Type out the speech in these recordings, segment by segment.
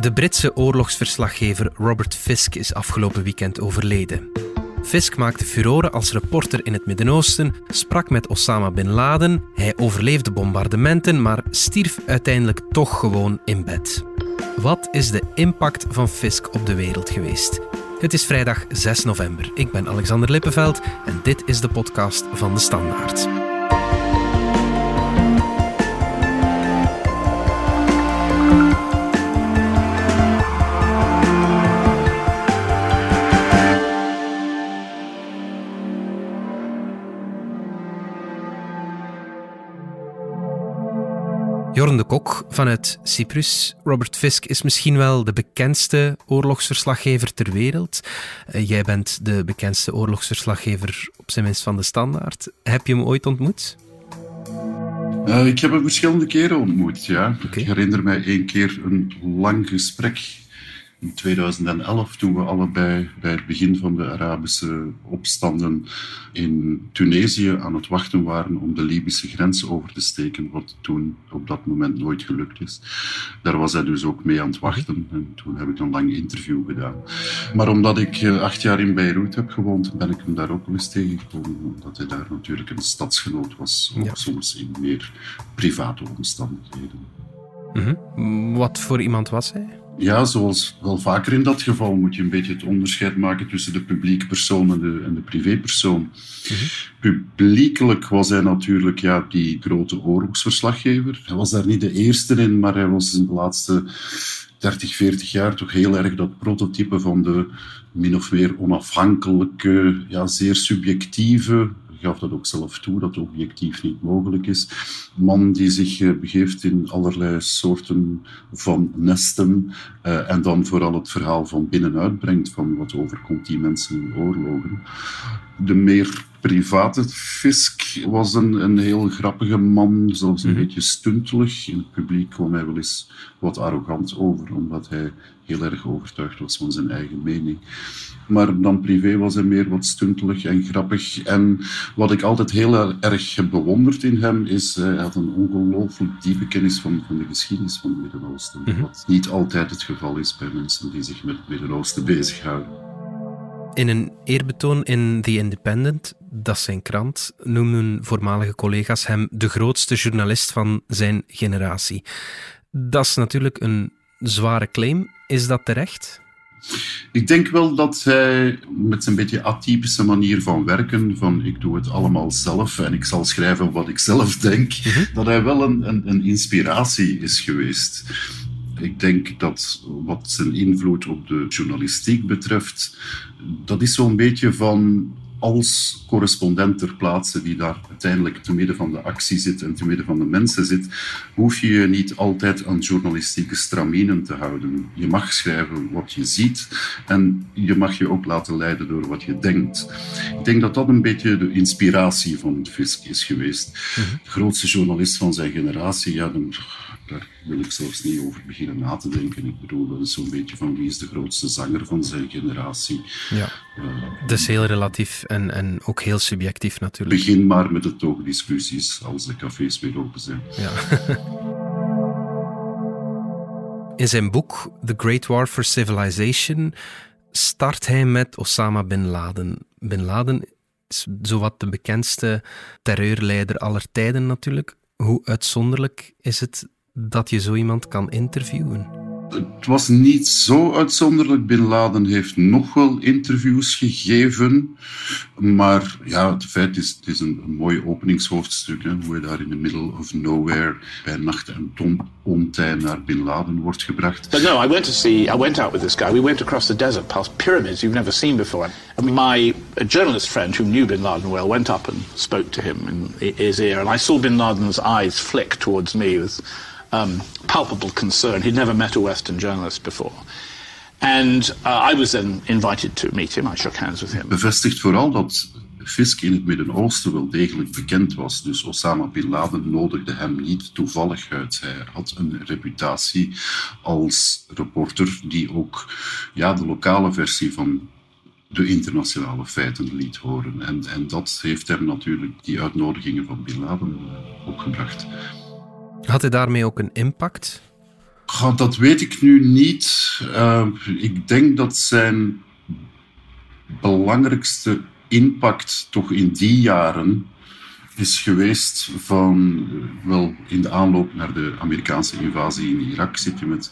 De Britse oorlogsverslaggever Robert Fisk is afgelopen weekend overleden. Fisk maakte furoren als reporter in het Midden-Oosten, sprak met Osama bin Laden, hij overleefde bombardementen, maar stierf uiteindelijk toch gewoon in bed. Wat is de impact van Fisk op de wereld geweest? Het is vrijdag 6 november. Ik ben Alexander Lippenveld en dit is de podcast van de Standaard. Jorn de Kok vanuit Cyprus. Robert Fisk is misschien wel de bekendste oorlogsverslaggever ter wereld. Uh, jij bent de bekendste oorlogsverslaggever op zijn minst van de standaard. Heb je hem ooit ontmoet? Uh, ik heb hem verschillende keren ontmoet, ja. Okay. Ik herinner mij één keer een lang gesprek in 2011, toen we allebei bij het begin van de Arabische opstanden in Tunesië aan het wachten waren om de Libische grens over te steken, wat toen op dat moment nooit gelukt is. Daar was hij dus ook mee aan het wachten en toen heb ik een lang interview gedaan. Maar omdat ik eh, acht jaar in Beirut heb gewoond, ben ik hem daar ook wel eens tegengekomen, omdat hij daar natuurlijk een stadsgenoot was, ook soms in meer private omstandigheden. Mm Wat voor iemand was hij? Ja, zoals wel vaker in dat geval moet je een beetje het onderscheid maken tussen de publieke persoon en de, en de privépersoon. Mm Publiekelijk was hij natuurlijk ja, die grote oorlogsverslaggever. Hij was daar niet de eerste in, maar hij was in de laatste 30, 40 jaar toch heel erg dat prototype van de min of meer onafhankelijke, ja, zeer subjectieve gaf dat ook zelf toe, dat objectief niet mogelijk is. Een man die zich eh, begeeft in allerlei soorten van nesten uh, en dan vooral het verhaal van binnenuit brengt, van wat overkomt die mensen in oorlogen. De meer private Fisk was een, een heel grappige man, zelfs een mm beetje stuntelig. In het publiek kwam hij wel eens wat arrogant over, omdat hij heel erg overtuigd was van zijn eigen mening. Maar dan privé was hij meer wat stuntelig en grappig. En wat ik altijd heel erg heb bewonderd in hem, is hij had een ongelooflijk diepe kennis van, van de geschiedenis van het Midden-Oosten. Mhm. Wat niet altijd het geval is bij mensen die zich met het Midden-Oosten bezighouden. In een eerbetoon in The Independent, dat is zijn krant, noemen voormalige collega's hem de grootste journalist van zijn generatie. Dat is natuurlijk een zware claim. Is dat terecht? Ik denk wel dat hij met zijn beetje atypische manier van werken, van ik doe het allemaal zelf en ik zal schrijven wat ik zelf denk, mhm. dat hij wel een, een, een inspiratie is geweest. Ik denk dat wat zijn invloed op de journalistiek betreft, dat is zo'n beetje van als correspondent ter plaatse die daar uiteindelijk te midden van de actie zit en te midden van de mensen zit, hoef je je niet altijd aan journalistieke straminen te houden. Je mag schrijven wat je ziet en je mag je ook laten leiden door wat je denkt. Ik denk dat dat een beetje de inspiratie van Fisk is geweest. Mhm. De grootste journalist van zijn generatie, ja, dan daar wil ik zelfs niet over beginnen na te denken. Ik bedoel, dat is zo'n beetje van wie is de grootste zanger van zijn generatie. Ja. Uh, dat is heel relatief en, en ook heel subjectief natuurlijk. Begin maar met de toogdiscussies als de cafés weer open zijn. Ja. In zijn boek The Great War for Civilization start hij met Osama bin Laden. Bin Laden is zowat de bekendste terreurleider aller tijden natuurlijk. Hoe uitzonderlijk is het dat je zo iemand kan interviewen? Het was niet zo uitzonderlijk. Bin Laden heeft nog wel interviews gegeven. Maar ja, het feit is, het is een, een mooi openingshoofdstuk. Hè, hoe je daar in the middle of nowhere bij nacht en ontij naar Bin Laden wordt gebracht. But no, I went to see, I went out with this guy. We went across the desert past pyramids you've never seen before. And my a journalist friend who knew Bin Laden well went up and spoke to him in his ear. And I saw Bin Laden's eyes flick towards me with um, palpable concern. He'd never met a Western journalist before. And uh, I was then invited to meet him. I shook hands with him. Bevestigt vooral dat Fisk in het Midden-Oosten wel degelijk bekend was. Dus Osama bin Laden nodigde hem niet toevallig uit. Hij had een reputatie als reporter die ook ja, de lokale versie van de internationale feiten liet horen. En, en dat heeft hem natuurlijk die uitnodigingen van bin Laden opgebracht. Had hij daarmee ook een impact? dat weet ik nu niet. Uh, ik denk dat zijn belangrijkste impact toch in die jaren is geweest van, wel in de aanloop naar de Amerikaanse invasie in Irak zit je met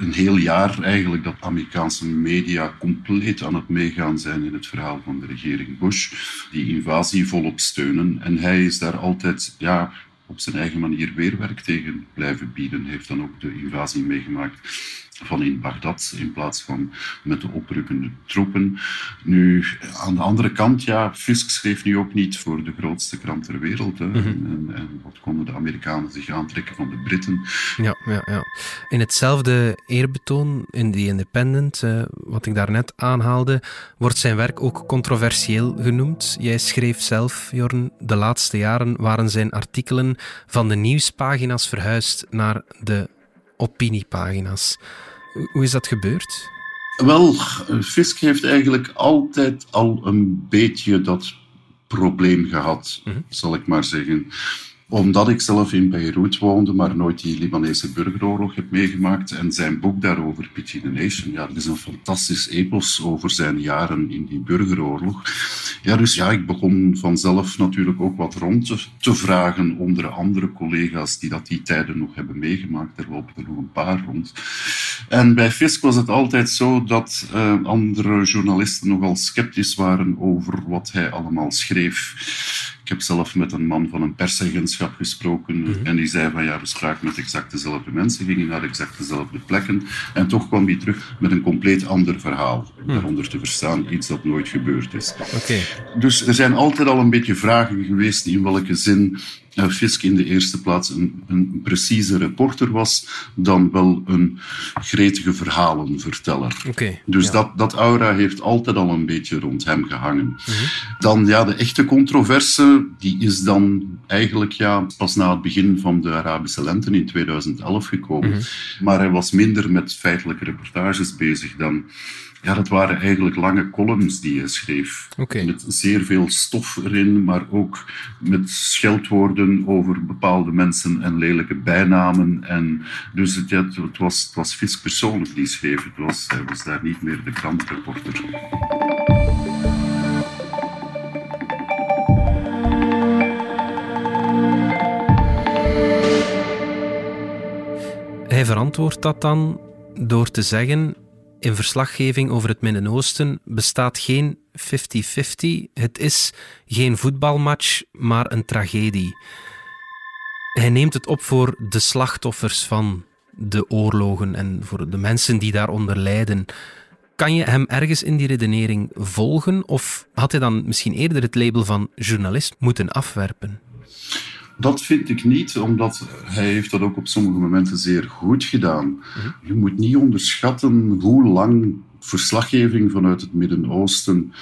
een heel jaar eigenlijk dat Amerikaanse media compleet aan het meegaan zijn in het verhaal van de regering Bush, die invasie volop steunen. En hij is daar altijd, ja, op zijn eigen manier weerwerk tegen blijven bieden. Heeft dan ook de invasie meegemaakt van in Bagdad in plaats van met de oprukkende troepen. Nu, aan de andere kant, ja, Fisk schreef nu ook niet voor de grootste krant ter wereld. Hè. Mhm. en, en, wat konden de Amerikanen zich aantrekken van de Britten? Ja, ja, ja. In hetzelfde eerbetoon in The Independent, uh, wat ik daarnet aanhaalde, wordt zijn werk ook controversieel genoemd. Jij schreef zelf, Jorn, de laatste jaren waren zijn artikelen van de nieuwspagina's verhuisd naar de opiniepagina's. Hoe is dat gebeurd? Wel, Fisk heeft eigenlijk altijd al een beetje dat probleem gehad, mhm. zal ik maar zeggen omdat ik zelf in Beirut woonde, maar nooit die Libanese burgeroorlog heb meegemaakt. En zijn boek daarover, Pity the Nation, ja, dat is een fantastisch epos over zijn jaren in die burgeroorlog. Ja, dus ja, ik begon vanzelf natuurlijk ook wat rond te, te vragen onder andere collega's die dat die tijden nog hebben meegemaakt. Er lopen er nog een paar rond. En bij Fisk was het altijd zo dat uh, andere journalisten nogal sceptisch waren over wat hij allemaal schreef. Ik heb zelf met een man van een persagentschap gesproken mhm. en die zei van ja, we spraken met exact dezelfde mensen, gingen naar exact dezelfde plekken en toch kwam hij terug met een compleet ander verhaal. Mm. Daaronder te verstaan iets dat nooit gebeurd is. Okay. Dus er zijn altijd al een beetje vragen geweest in welke zin Fisk in de eerste plaats een, een precieze reporter was dan wel een gretige verhalenverteller. Okay, dus dat, dat aura heeft altijd al een beetje rond hem gehangen. Mhm. Dan ja, de echte controverse, die is dan eigenlijk ja, pas na het begin van de Arabische lente in 2011 gekomen. Mhm. Maar hij was minder met feitelijke reportages bezig dan ja, dat waren eigenlijk lange columns die hij schreef. Met zeer veel stof erin, maar ook met scheldwoorden over bepaalde mensen en lelijke bijnamen. En dus het, ja, het, was, het was Fisk persoonlijk die schreef. Het was, hij was daar niet meer de krantreporter. Hij verantwoordt dat dan door te zeggen in verslaggeving over het Midden-Oosten bestaat geen 50-50. Het is geen voetbalmatch, maar een tragedie. Hij neemt het op voor de slachtoffers van de oorlogen en voor de mensen die daaronder lijden. Kan je hem ergens in die redenering volgen? Of had hij dan misschien eerder het label van journalist moeten afwerpen? Dat vind ik niet, omdat hij heeft dat ook op sommige momenten zeer goed gedaan. Mhm. Je moet niet onderschatten hoe lang verslaggeving vanuit het Midden-Oosten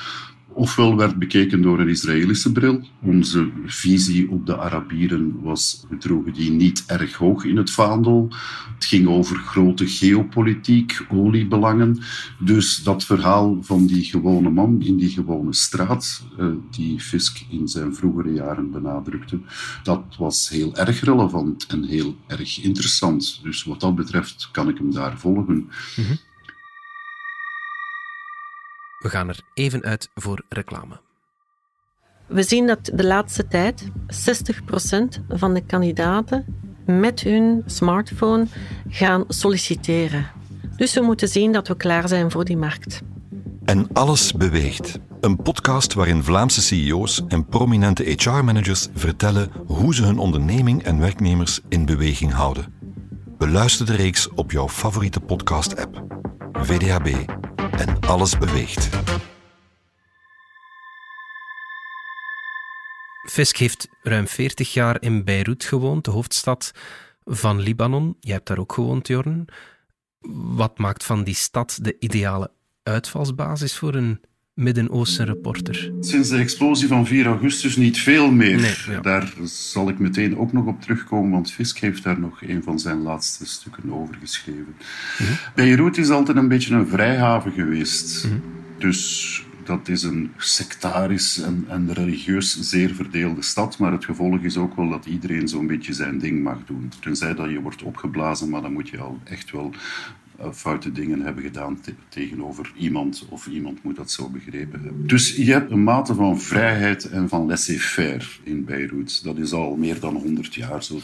ofwel werd bekeken door een Israëlische bril. Onze visie op de Arabieren was, we droegen die niet erg hoog in het vaandel. Het ging over grote geopolitiek, oliebelangen. Dus dat verhaal van die gewone man in die gewone straat, eh, die Fisk in zijn vroegere jaren benadrukte, dat was heel erg relevant en heel erg interessant. Dus wat dat betreft kan ik hem daar volgen. Mhm. We gaan er even uit voor reclame. We zien dat de laatste tijd 60% van de kandidaten met hun smartphone gaan solliciteren. Dus we moeten zien dat we klaar zijn voor die markt. En alles beweegt. Een podcast waarin Vlaamse CEO's en prominente HR-managers vertellen hoe ze hun onderneming en werknemers in beweging houden. Beluister de reeks op jouw favoriete podcast-app. VDAB en alles beweegt. Fisk heeft ruim 40 jaar in Beirut gewoond, de hoofdstad van Libanon. Jij hebt daar ook gewoond, Jorn. Wat maakt van die stad de ideale uitvalsbasis voor een Midden-Oosten reporter? Sinds de explosie van 4 augustus niet veel meer. Daar zal ik meteen ook nog op terugkomen, want Fisk heeft daar nog een van zijn laatste stukken over geschreven. Mhm. Beirut is altijd een beetje een vrijhaven geweest. Mhm. Dus dat is een sectarisch en, en religieus zeer verdeelde stad, maar het gevolg is ook wel dat iedereen zo'n beetje zijn ding mag doen. Tenzij dat je wordt opgeblazen, maar dan moet je al echt wel foute dingen hebben gedaan tegenover iemand, of iemand moet dat zo begrepen hebben. Dus je hebt een mate van vrijheid en van laissez-faire in Beirut. Dat is al meer dan 100 jaar zo.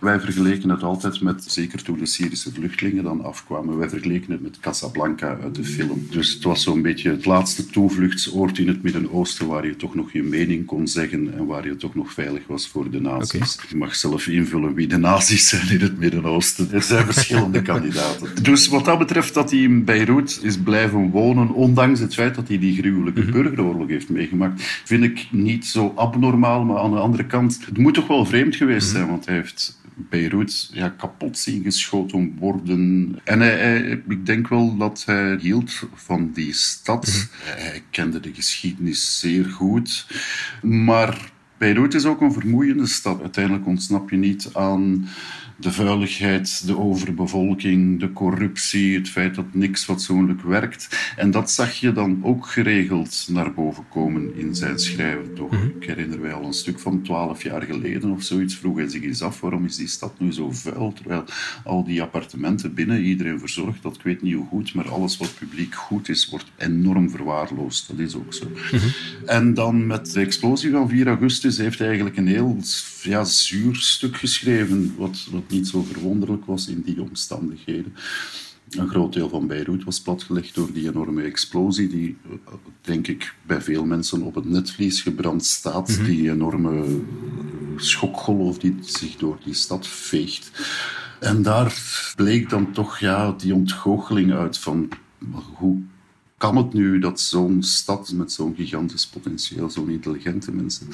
Wij vergeleken het altijd met, zeker toen de Syrische vluchtelingen dan afkwamen, wij vergeleken het met Casablanca uit de film. Dus het was zo'n beetje het laatste toevluchtsoord in het Midden-Oosten waar je toch nog je mening kon zeggen en waar je toch nog veilig was voor de nazi's. Je mag zelf invullen wie de nazi's zijn in het Midden-Oosten. Er zijn verschillende kandidaten. Dus wat dat betreft dat hij in Beirut is blijven wonen, ondanks het feit dat hij die gruwelijke mhm. burgeroorlog heeft meegemaakt, vind ik niet zo abnormaal. Maar aan de andere kant, het moet toch wel vreemd geweest mhm. zijn, want hij heeft Beirut ja, kapot zien geschoten worden. En hij, ik denk wel dat hij hield van die stad. Mhm. Hij kende de geschiedenis zeer goed. Maar Beirut is ook een vermoeiende stad. Uiteindelijk ontsnap je niet aan de vuiligheid, de overbevolking, de corruptie, het feit dat niks fatsoenlijk werkt. En dat zag je dan ook geregeld naar boven komen in zijn schrijven, toch? Mhm. Ik herinner mij al een stuk van twaalf jaar geleden of zoiets, vroeg hij zich eens af, waarom is die stad nu zo vuil, terwijl al die appartementen binnen, iedereen verzorgt dat, ik weet niet hoe goed, maar alles wat publiek goed is, wordt enorm verwaarloosd. Dat is ook zo. Mhm. En dan met de explosie van 4 augustus heeft hij eigenlijk een heel ja, zuur stuk geschreven, wat, wat niet zo verwonderlijk was in die omstandigheden. Een groot deel van Beirut was platgelegd door die enorme explosie, die, denk ik, bij veel mensen op het netvlies gebrand staat. Mhm. Die enorme schokgolf die zich door die stad veegt. En daar bleek dan toch ja, die ontgoocheling uit van hoe kan het nu dat zo'n stad met zo'n gigantisch potentieel, zo'n intelligente mensen,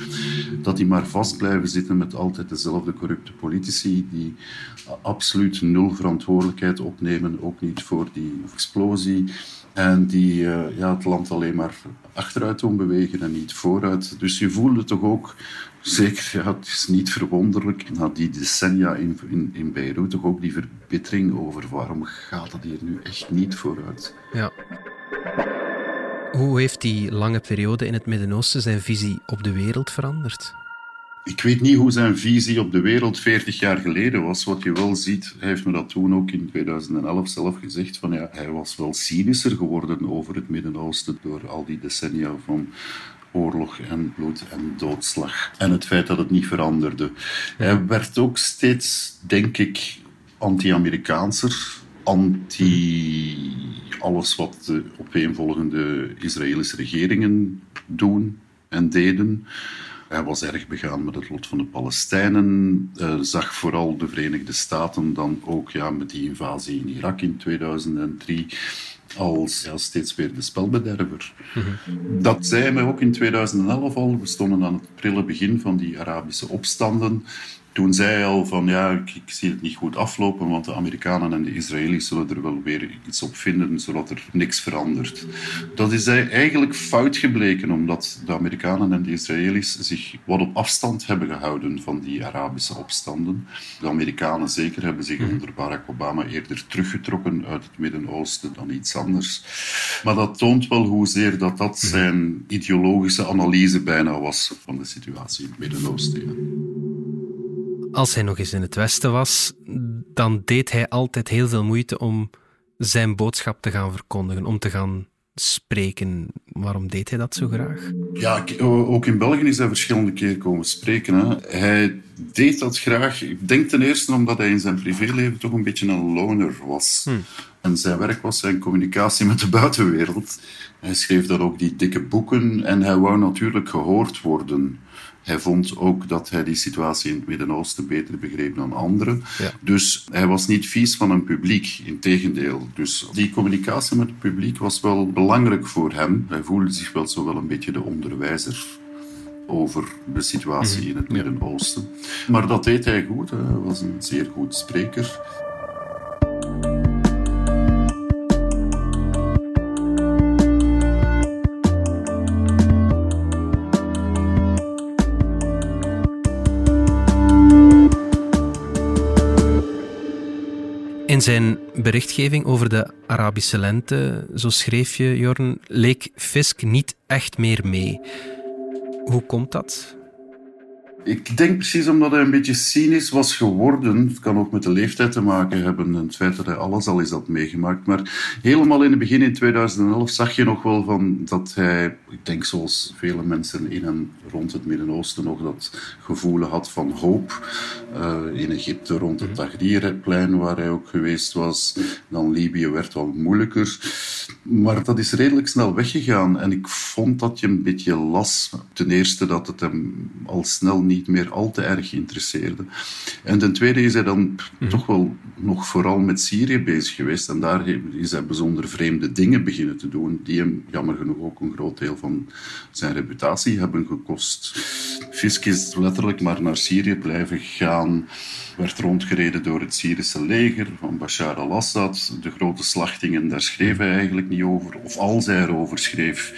dat die maar vast blijven zitten met altijd dezelfde corrupte politici die absoluut nul verantwoordelijkheid opnemen, ook niet voor die explosie. En die uh, ja, het land alleen maar achteruit doen bewegen en niet vooruit. Dus je voelde toch ook, zeker, ja, het is niet verwonderlijk, na die decennia in, in, in Beirut, toch ook die verbittering over waarom gaat het hier nu echt niet vooruit. Ja. Hoe heeft die lange periode in het Midden-Oosten zijn visie op de wereld veranderd? Ik weet niet hoe zijn visie op de wereld 40 jaar geleden was. Wat je wel ziet, hij heeft me dat toen ook in 2011 zelf gezegd, van ja, hij was wel cynischer geworden over het Midden-Oosten door al die decennia van oorlog en bloed en doodslag. En het feit dat het niet veranderde. Hij werd ook steeds, denk ik, anti-Amerikaanser, anti alles wat de opeenvolgende Israëlische regeringen doen en deden. Hij was erg begaan met het lot van de Palestijnen, uh, zag vooral de Verenigde Staten dan ook ja, met die invasie in Irak in 2003 als ja, steeds weer de spelbederver. Mhm. Dat zei hij ook in 2011 al. We stonden aan het prille begin van die Arabische opstanden toen zei hij al van ja, ik, ik, zie het niet goed aflopen, want de Amerikanen en de Israëli's zullen er wel weer iets op vinden, zodat er niks verandert. Dat is eigenlijk fout gebleken, omdat de Amerikanen en de Israëli's zich wat op afstand hebben gehouden van die Arabische opstanden. De Amerikanen zeker hebben zich mhm. onder Barack Obama eerder teruggetrokken uit het Midden-Oosten dan iets anders. Maar dat toont wel hoezeer dat dat mhm. zijn ideologische analyse bijna was van de situatie in het Midden-Oosten als hij nog eens in het Westen was, dan deed hij altijd heel veel moeite om zijn boodschap te gaan verkondigen, om te gaan spreken. Waarom deed hij dat zo graag? Ja, ook in België is hij verschillende keren komen spreken. Hè. Hij deed dat graag. Ik denk ten eerste omdat hij in zijn privéleven toch een beetje een loner was. Hm. En zijn werk was zijn communicatie met de buitenwereld. Hij schreef dan ook die dikke boeken en hij wou natuurlijk gehoord worden. Hij vond ook dat hij die situatie in het Midden-Oosten beter begreep dan anderen. Dus hij was niet vies van een publiek, integendeel. Dus die communicatie met het publiek was wel belangrijk voor hem. Hij voelde zich wel zo wel een beetje de onderwijzer over de situatie mhm. in het Midden-Oosten. Maar dat deed hij goed. Hij was een zeer goed spreker. In zijn berichtgeving over de Arabische lente, zo schreef je, Jorn, leek Fisk niet echt meer mee. Hoe komt dat? Ik denk precies omdat hij een beetje cynisch was geworden. Het kan ook met de leeftijd te maken hebben en het feit dat hij alles al is had meegemaakt. Maar helemaal in het begin, in 2011, zag je nog wel van dat hij, ik denk zoals vele mensen in en rond het Midden-Oosten nog dat gevoel had van hoop. Uh, in Egypte rond het Tahrirplein, waar hij ook geweest was. Dan Libië werd wel moeilijker. Maar dat is redelijk snel weggegaan. En ik vond dat je een beetje las. Ten eerste dat het hem al snel niet meer al te erg interesseerde. En ten tweede is hij dan mhm. toch wel nog vooral met Syrië bezig geweest. En daar is hij bijzonder vreemde dingen beginnen te doen, die hem jammer genoeg ook een groot deel van zijn reputatie hebben gekost. Fisk is letterlijk maar naar Syrië blijven gaan werd rondgereden door het Syrische leger van Bashar al-Assad. De grote slachtingen, daar schreef hij eigenlijk niet over. Of als hij erover schreef,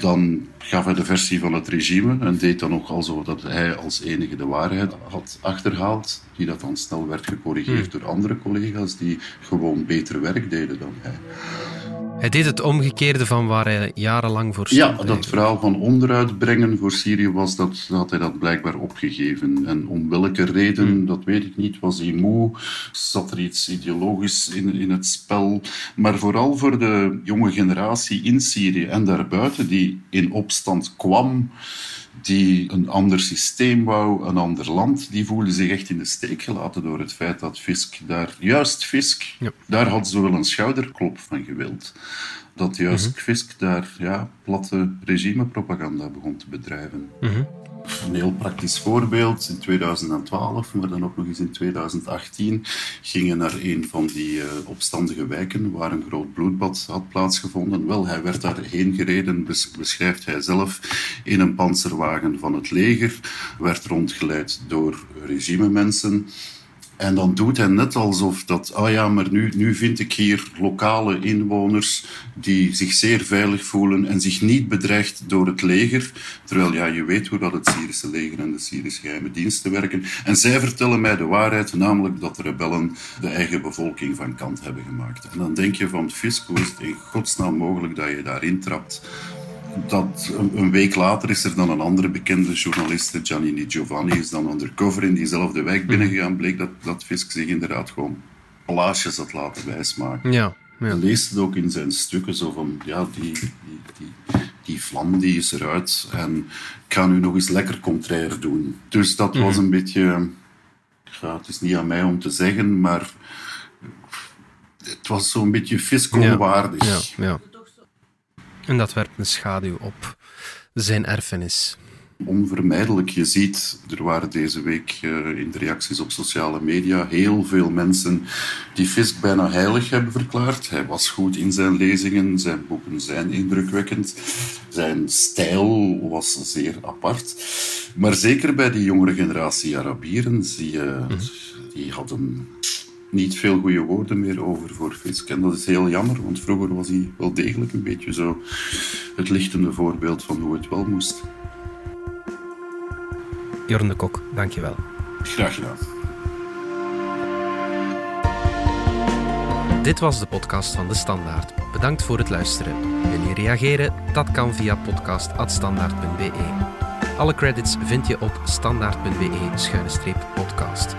dan gaf hij de versie van het regime en deed dan nog alsof dat hij als enige de waarheid had achterhaald, die dat dan snel werd gecorrigeerd hmm. door andere collega's die gewoon beter werk deden dan hij. Hij deed het omgekeerde van waar hij jarenlang voor stond. Ja, dat verhaal van onderuit brengen voor Syrië was dat, had hij dat blijkbaar opgegeven. En om welke reden, hmm. dat weet ik niet. Was hij moe? Zat er iets ideologisch in, in het spel? Maar vooral voor de jonge generatie in Syrië en daarbuiten die in opstand kwam die een ander systeem wou, een ander land, die voelden zich echt in de steek gelaten door het feit dat Fisk daar, juist Fisk, daar had ze wel een schouderklop van gewild. Dat juist mm Fisk daar ja, platte regimepropaganda begon te bedrijven. Mhm. Een heel praktisch voorbeeld. In 2012, maar dan ook nog eens in 2018, gingen naar een van die uh, opstandige wijken waar een groot bloedbad had plaatsgevonden. Wel, hij werd daarheen gereden, beschrijft hij zelf, in een panzerwagen van het leger. Werd rondgeleid door regimemensen. En dan doet hij net alsof dat, oh ja, maar nu, nu vind ik hier lokale inwoners die zich zeer veilig voelen en zich niet bedreigd door het leger. Terwijl ja, je weet hoe dat het Syrische leger en de Syrische geheime diensten werken. En zij vertellen mij de waarheid, namelijk dat de rebellen de eigen bevolking van kant hebben gemaakt. En dan denk je van, Fisk, hoe is het in godsnaam mogelijk dat je daarin trapt? Dat een, week later is er dan een andere bekende journaliste, Giannini Giovanni, is dan undercover in diezelfde wijk mhm. binnengegaan. Bleek dat, dat Fisk zich inderdaad gewoon plaatjes had laten wijsmaken. Ja, ja. Leest het ook in zijn stukken, zo van, ja, die, die, die, die vlam die is eruit en ik ga nu nog eens lekker contrair doen. Dus dat was mhm. een beetje, ja, het is niet aan mij om te zeggen, maar het was zo'n beetje fisco-waardig. ja, ja. En dat werpt een schaduw op zijn erfenis. Onvermijdelijk. Je ziet, er waren deze week uh, in de reacties op sociale media heel veel mensen die Fisk bijna heilig hebben verklaard. Hij was goed in zijn lezingen, zijn boeken zijn indrukwekkend. Zijn stijl was zeer apart. Maar zeker bij die jongere generatie Arabieren, die, uh, die hadden niet veel goede woorden meer over voor Fisk. En dat is heel jammer, want vroeger was hij wel degelijk een beetje zo het lichtende voorbeeld van hoe het wel moest. Jorn de Kok, dankjewel. Graag gedaan. Dit was de podcast van De Standaard. Bedankt voor het luisteren. Wil je reageren? Dat kan via podcast.standaard.be. Alle credits vind je op standaard.be-podcast.